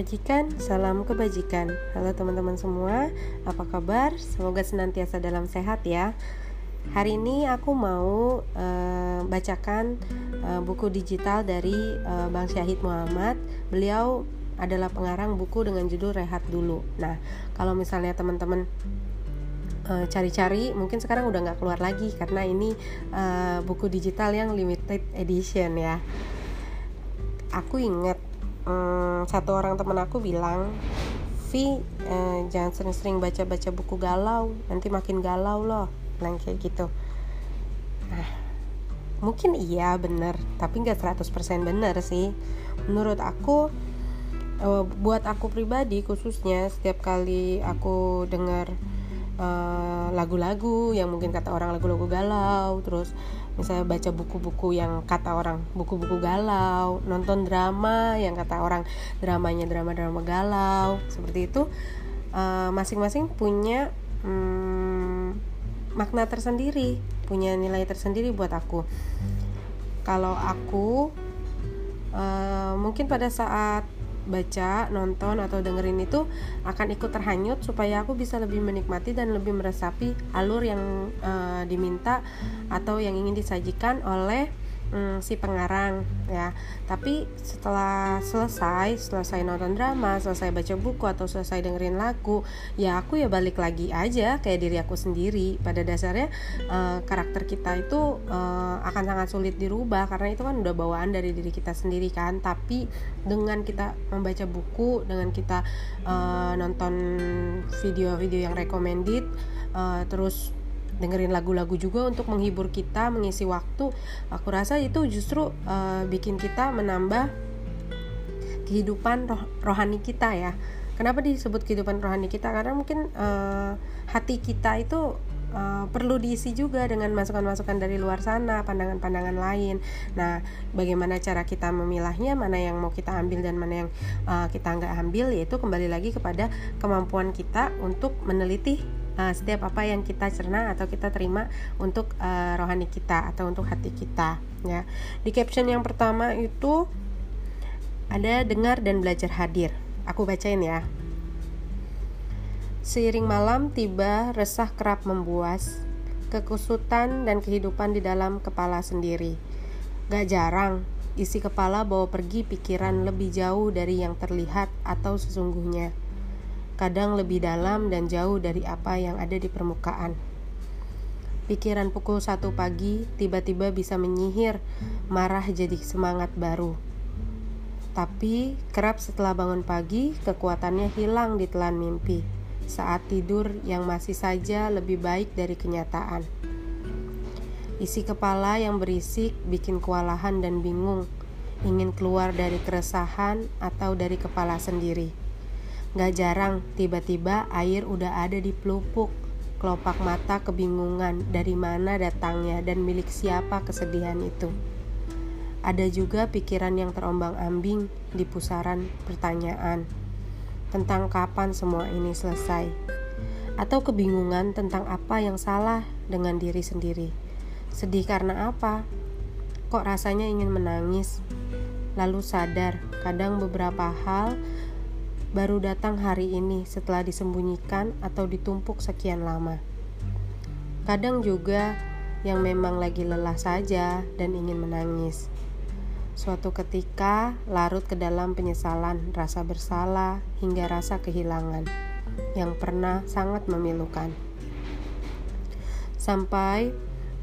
Sajikan salam kebajikan. Halo teman-teman semua, apa kabar? Semoga senantiasa dalam sehat ya. Hari ini aku mau uh, bacakan uh, buku digital dari uh, Bang Syahid Muhammad. Beliau adalah pengarang buku dengan judul Rehat Dulu. Nah, kalau misalnya teman-teman cari-cari, mungkin sekarang udah nggak keluar lagi karena ini buku digital yang limited edition ya. Aku inget hmm, satu orang temen aku bilang Vi eh, jangan sering-sering baca-baca buku galau nanti makin galau loh. Bilang kayak gitu. Nah mungkin iya bener tapi nggak 100% bener sih. Menurut aku eh, buat aku pribadi khususnya setiap kali aku dengar eh, lagu-lagu uh, yang mungkin kata orang lagu-lagu galau terus misalnya baca buku-buku yang kata orang buku-buku galau nonton drama yang kata orang dramanya drama-drama galau seperti itu eh, masing-masing uh, punya um, makna tersendiri punya nilai tersendiri buat aku. Kalau aku uh, mungkin pada saat baca, nonton atau dengerin itu akan ikut terhanyut supaya aku bisa lebih menikmati dan lebih meresapi alur yang uh, diminta atau yang ingin disajikan oleh hmm, si pengarang ya. Tapi setelah selesai selesai nonton drama selesai baca buku atau selesai dengerin lagu ya aku ya balik lagi aja kayak diri aku sendiri. Pada dasarnya uh, karakter kita itu uh, akan sangat sulit dirubah karena itu kan udah bawaan dari diri kita sendiri kan. Tapi dengan kita membaca buku dengan kita uh, nonton video-video yang recommended uh, terus dengerin lagu-lagu juga untuk menghibur kita mengisi waktu. Aku rasa itu justru uh, bikin kita menambah kehidupan roh rohani kita ya. Kenapa disebut kehidupan rohani kita? Karena mungkin uh, hati kita itu Uh, perlu diisi juga dengan masukan-masukan dari luar sana, pandangan-pandangan lain. Nah, bagaimana cara kita memilahnya, mana yang mau kita ambil dan mana yang uh, kita nggak ambil, yaitu kembali lagi kepada kemampuan kita untuk meneliti uh, setiap apa yang kita cerna atau kita terima untuk uh, rohani kita atau untuk hati kita ya. Di caption yang pertama itu ada dengar dan belajar hadir. Aku bacain ya. Seiring malam tiba resah kerap membuas kekusutan dan kehidupan di dalam kepala sendiri. Gak jarang, isi kepala bawa pergi pikiran lebih jauh dari yang terlihat atau sesungguhnya kadang lebih dalam dan jauh dari apa yang ada di permukaan. Pikiran pukul satu pagi tiba-tiba bisa menyihir, marah jadi semangat baru. Tapi kerap setelah bangun pagi, kekuatannya hilang di telan mimpi saat tidur yang masih saja lebih baik dari kenyataan. Isi kepala yang berisik bikin kewalahan dan bingung, ingin keluar dari keresahan atau dari kepala sendiri. Gak jarang, tiba-tiba air udah ada di pelupuk. Kelopak mata kebingungan dari mana datangnya dan milik siapa kesedihan itu. Ada juga pikiran yang terombang-ambing di pusaran pertanyaan tentang kapan semua ini selesai, atau kebingungan tentang apa yang salah dengan diri sendiri. Sedih karena apa? Kok rasanya ingin menangis? Lalu sadar, kadang beberapa hal baru datang hari ini setelah disembunyikan atau ditumpuk sekian lama. Kadang juga yang memang lagi lelah saja dan ingin menangis. Suatu ketika larut ke dalam penyesalan, rasa bersalah, hingga rasa kehilangan yang pernah sangat memilukan. Sampai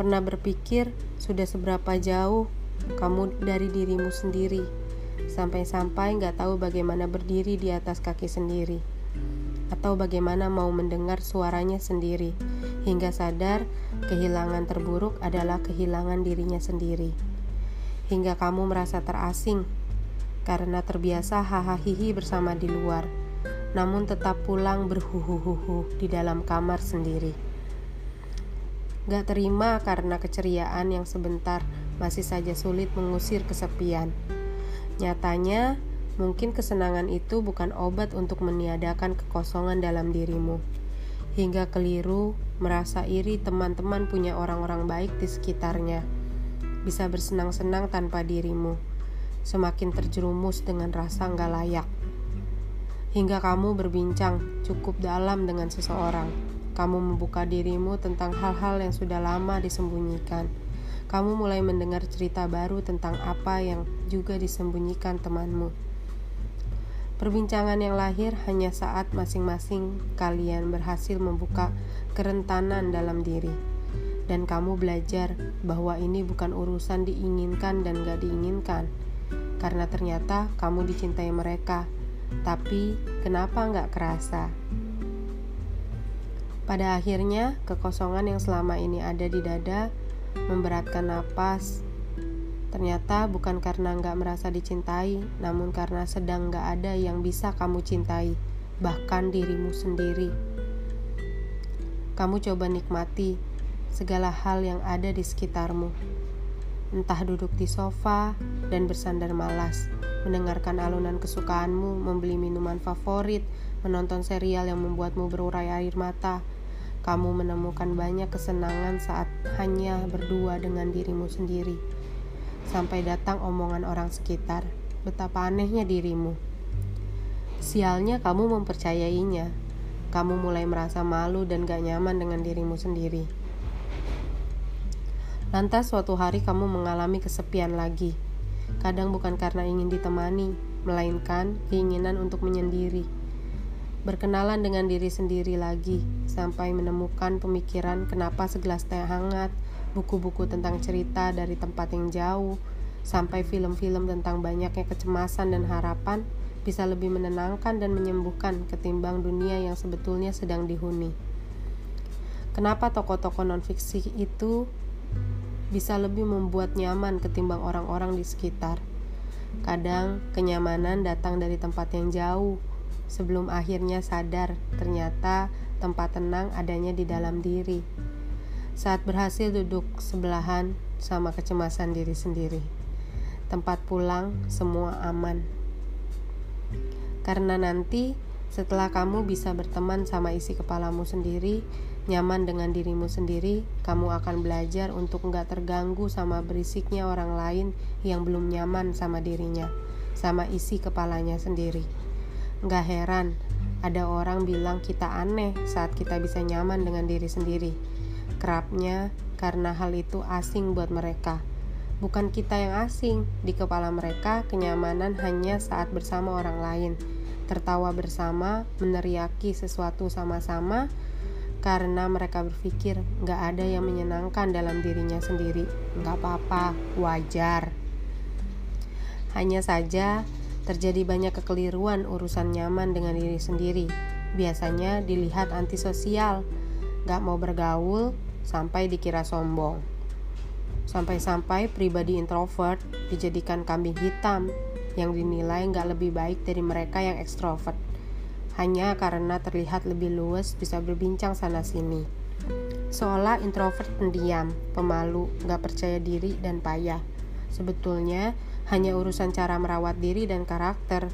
pernah berpikir sudah seberapa jauh kamu dari dirimu sendiri sampai-sampai nggak tahu bagaimana berdiri di atas kaki sendiri, atau bagaimana mau mendengar suaranya sendiri, hingga sadar kehilangan terburuk adalah kehilangan dirinya sendiri, hingga kamu merasa terasing karena terbiasa hahaha bersama di luar, namun tetap pulang berhuhuhuhu di dalam kamar sendiri. Gak terima karena keceriaan yang sebentar masih saja sulit mengusir kesepian Nyatanya, mungkin kesenangan itu bukan obat untuk meniadakan kekosongan dalam dirimu. Hingga keliru, merasa iri teman-teman punya orang-orang baik di sekitarnya. Bisa bersenang-senang tanpa dirimu. Semakin terjerumus dengan rasa nggak layak. hingga kamu berbincang cukup dalam dengan seseorang. Kamu membuka dirimu tentang hal-hal yang sudah lama disembunyikan. Kamu mulai mendengar cerita baru tentang apa yang juga disembunyikan temanmu. Perbincangan yang lahir hanya saat masing-masing kalian berhasil membuka kerentanan dalam diri, dan kamu belajar bahwa ini bukan urusan diinginkan dan gak diinginkan, karena ternyata kamu dicintai mereka, tapi kenapa gak kerasa? Pada akhirnya, kekosongan yang selama ini ada di dada memberatkan napas Ternyata bukan karena nggak merasa dicintai, namun karena sedang nggak ada yang bisa kamu cintai, bahkan dirimu sendiri. Kamu coba nikmati segala hal yang ada di sekitarmu. Entah duduk di sofa dan bersandar malas, mendengarkan alunan kesukaanmu, membeli minuman favorit, menonton serial yang membuatmu berurai air mata. Kamu menemukan banyak kesenangan saat hanya berdua dengan dirimu sendiri sampai datang omongan orang sekitar. Betapa anehnya dirimu. Sialnya kamu mempercayainya. Kamu mulai merasa malu dan gak nyaman dengan dirimu sendiri. Lantas suatu hari kamu mengalami kesepian lagi. Kadang bukan karena ingin ditemani, melainkan keinginan untuk menyendiri. Berkenalan dengan diri sendiri lagi, sampai menemukan pemikiran kenapa segelas teh hangat, buku-buku tentang cerita dari tempat yang jauh, sampai film-film tentang banyaknya kecemasan dan harapan bisa lebih menenangkan dan menyembuhkan ketimbang dunia yang sebetulnya sedang dihuni. Kenapa tokoh-tokoh non-fiksi itu bisa lebih membuat nyaman ketimbang orang-orang di sekitar? Kadang kenyamanan datang dari tempat yang jauh, sebelum akhirnya sadar ternyata tempat tenang adanya di dalam diri saat berhasil duduk sebelahan sama kecemasan diri sendiri. Tempat pulang semua aman. Karena nanti setelah kamu bisa berteman sama isi kepalamu sendiri, nyaman dengan dirimu sendiri, kamu akan belajar untuk nggak terganggu sama berisiknya orang lain yang belum nyaman sama dirinya, sama isi kepalanya sendiri. Nggak heran, ada orang bilang kita aneh saat kita bisa nyaman dengan diri sendiri kerapnya karena hal itu asing buat mereka. Bukan kita yang asing, di kepala mereka kenyamanan hanya saat bersama orang lain, tertawa bersama, meneriaki sesuatu sama-sama, karena mereka berpikir nggak ada yang menyenangkan dalam dirinya sendiri. Nggak apa-apa, wajar. Hanya saja terjadi banyak kekeliruan urusan nyaman dengan diri sendiri. Biasanya dilihat antisosial, nggak mau bergaul, sampai dikira sombong. Sampai-sampai pribadi introvert dijadikan kambing hitam yang dinilai nggak lebih baik dari mereka yang ekstrovert hanya karena terlihat lebih luas bisa berbincang sana-sini. Seolah introvert pendiam, pemalu, nggak percaya diri, dan payah. Sebetulnya hanya urusan cara merawat diri dan karakter,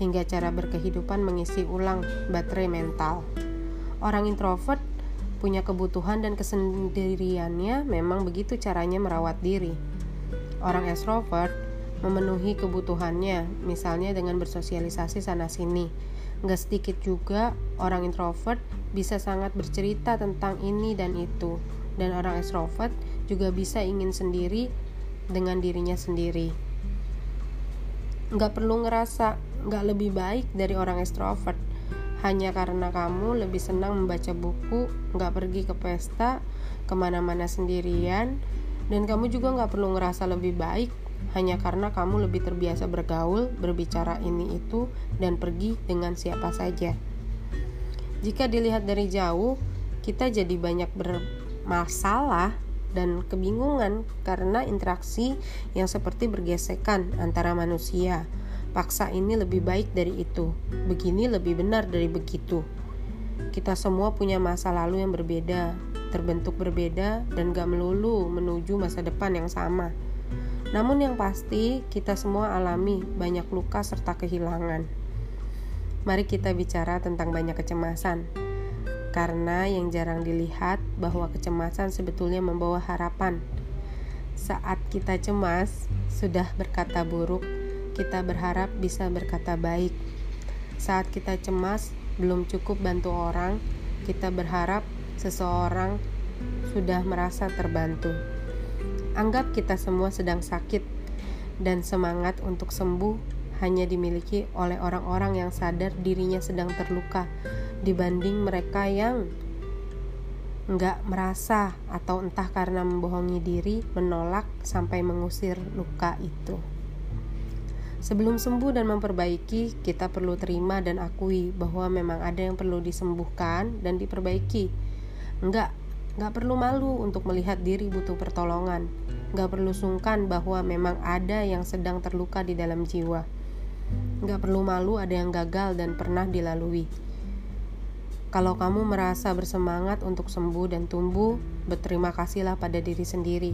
hingga cara berkehidupan mengisi ulang baterai mental. Orang introvert punya kebutuhan dan kesendiriannya memang begitu caranya merawat diri. Orang extrovert memenuhi kebutuhannya, misalnya dengan bersosialisasi sana-sini. Nggak sedikit juga orang introvert bisa sangat bercerita tentang ini dan itu, dan orang extrovert juga bisa ingin sendiri dengan dirinya sendiri. Nggak perlu ngerasa nggak lebih baik dari orang extrovert, hanya karena kamu lebih senang membaca buku, nggak pergi ke pesta, ke mana-mana sendirian, dan kamu juga nggak perlu ngerasa lebih baik hanya karena kamu lebih terbiasa bergaul, berbicara ini itu, dan pergi dengan siapa saja. Jika dilihat dari jauh, kita jadi banyak bermasalah dan kebingungan karena interaksi yang seperti bergesekan antara manusia Paksa ini lebih baik dari itu, begini lebih benar dari begitu. Kita semua punya masa lalu yang berbeda, terbentuk berbeda, dan gak melulu menuju masa depan yang sama. Namun yang pasti, kita semua alami banyak luka serta kehilangan. Mari kita bicara tentang banyak kecemasan. Karena yang jarang dilihat bahwa kecemasan sebetulnya membawa harapan. Saat kita cemas, sudah berkata buruk, kita berharap bisa berkata baik. saat kita cemas belum cukup bantu orang, kita berharap seseorang sudah merasa terbantu. Anggap kita semua sedang sakit dan semangat untuk sembuh hanya dimiliki oleh orang-orang yang sadar dirinya sedang terluka dibanding mereka yang nggak merasa atau entah karena membohongi diri menolak sampai mengusir luka itu. Sebelum sembuh dan memperbaiki, kita perlu terima dan akui bahwa memang ada yang perlu disembuhkan dan diperbaiki. Enggak, enggak perlu malu untuk melihat diri butuh pertolongan. Enggak perlu sungkan bahwa memang ada yang sedang terluka di dalam jiwa. Enggak perlu malu ada yang gagal dan pernah dilalui. Kalau kamu merasa bersemangat untuk sembuh dan tumbuh, berterima kasihlah pada diri sendiri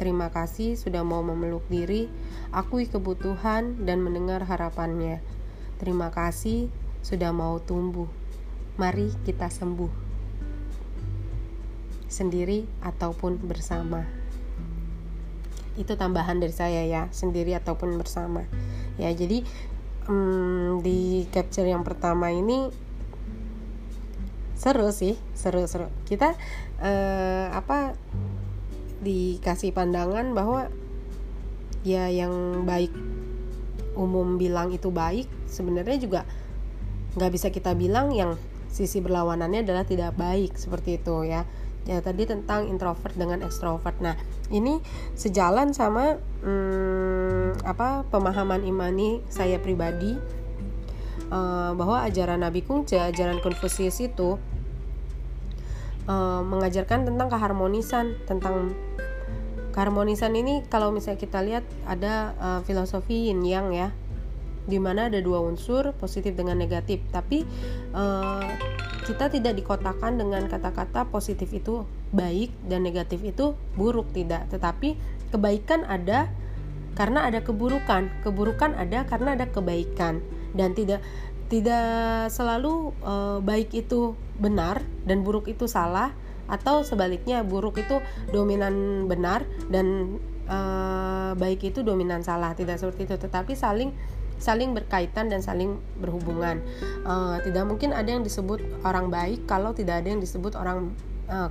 Terima kasih sudah mau memeluk diri, akui kebutuhan dan mendengar harapannya. Terima kasih sudah mau tumbuh. Mari kita sembuh. Sendiri ataupun bersama. Itu tambahan dari saya ya, sendiri ataupun bersama. Ya, jadi hmm, di capture yang pertama ini seru sih, seru-seru. Kita uh, apa dikasih pandangan bahwa ya yang baik umum bilang itu baik sebenarnya juga nggak bisa kita bilang yang sisi berlawanannya adalah tidak baik seperti itu ya. Ya tadi tentang introvert dengan extrovert. Nah ini sejalan sama hmm, apa pemahaman imani saya pribadi uh, bahwa ajaran Nabi Kungce ajaran Konfusius itu uh, mengajarkan tentang keharmonisan tentang keharmonisan ini kalau misalnya kita lihat ada uh, filosofi yin yang ya di mana ada dua unsur positif dengan negatif. Tapi kita tidak dikotakan dengan kata-kata positif itu baik dan negatif itu buruk tidak. Tetapi kebaikan ada karena ada keburukan. Keburukan ada karena ada kebaikan dan tidak tidak selalu uh, baik itu benar dan buruk itu salah atau sebaliknya buruk itu dominan benar dan uh, baik itu dominan salah. Tidak seperti itu tetapi saling saling berkaitan dan saling berhubungan. Uh, tidak mungkin ada yang disebut orang baik kalau tidak ada yang disebut orang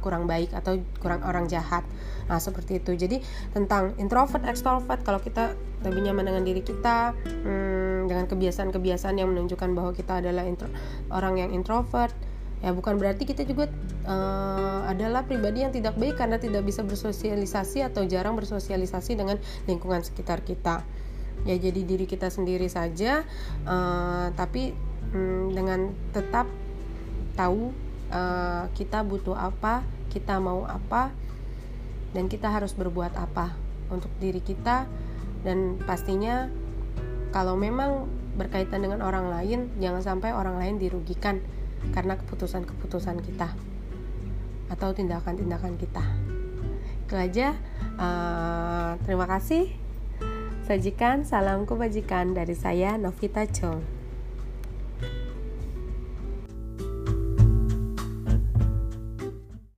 kurang baik atau kurang orang jahat. Nah seperti itu. Jadi tentang introvert extrovert kalau kita lebih nyaman dengan diri kita hmm, dengan kebiasaan-kebiasaan yang menunjukkan bahwa kita adalah intro, orang yang introvert. Ya bukan berarti kita juga uh, adalah pribadi yang tidak baik karena tidak bisa bersosialisasi atau jarang bersosialisasi dengan lingkungan sekitar kita. Ya jadi diri kita sendiri saja uh, tapi um, dengan tetap tahu uh, kita butuh apa kita mau apa dan kita harus berbuat apa untuk diri kita. Dan pastinya kalau memang berkaitan dengan orang lain jangan sampai orang lain dirugikan karena keputusan-keputusan kita atau tindakan-tindakan kita. Itu aja. Uh, terima kasih. Sajikan salamku bajikan dari saya Novita Chong.